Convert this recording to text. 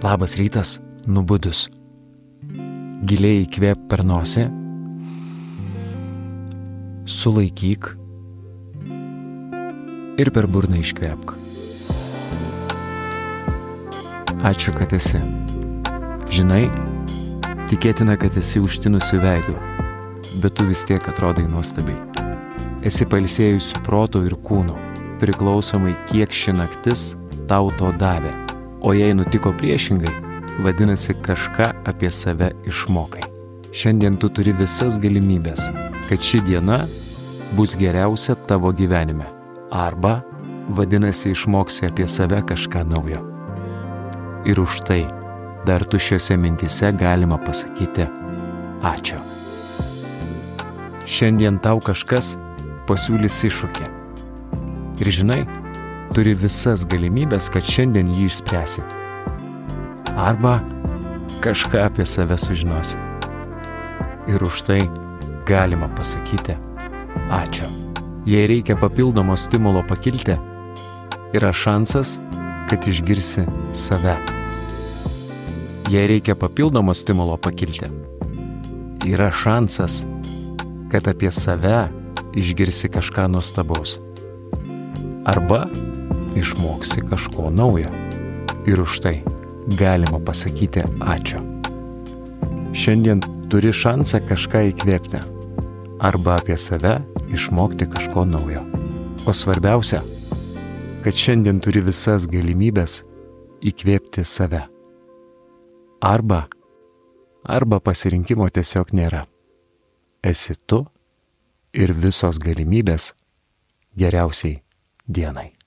Labas rytas, nubudus. Giliai įkvėp per nosį, sulaikyk ir per burną iškvėpk. Ačiū, kad esi. Žinai, tikėtina, kad esi užtinusiu veidu, bet tu vis tiek atrodai nuostabiai. Esi palsėjusiu proto ir kūnu, priklausomai kiek ši naktis tau to davė O jei nutiko priešingai, vadinasi kažką apie save išmokai. Šiandien tu turi visas galimybės, kad ši diena bus geriausia tavo gyvenime. Arba, vadinasi, išmoksi apie save kažką naujo. Ir už tai dar tu šiuose mintise galima pasakyti ačiū. Šiandien tau kažkas pasiūlys iššūkį. Ir žinai, turi visas galimybės, kad šiandien jį išspręsi. Arba kažką apie save sužinosi. Ir už tai galima pasakyti ačiū. Jei reikia papildomo stimulo pakilti, yra šansas, kad išgirsi save. Jei reikia papildomo stimulo pakilti, yra šansas, kad apie save išgirsi kažką nuostabaus. Arba išmoksi kažko naujo. Ir už tai galima pasakyti ačiū. Šiandien turi šansą kažką įkvėpti arba apie save išmokti kažko naujo. O svarbiausia, kad šiandien turi visas galimybės įkvėpti save. Arba, arba pasirinkimo tiesiog nėra. Esi tu ir visos galimybės geriausiai dienai.